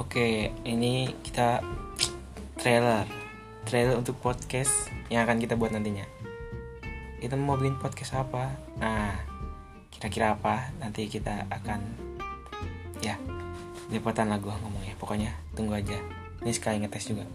Oke, ini kita trailer, trailer untuk podcast yang akan kita buat nantinya. Kita mau bikin podcast apa? Nah, kira-kira apa? Nanti kita akan, ya, lipatan lah gua ngomongnya. Pokoknya tunggu aja. Ini sekali ngetes juga.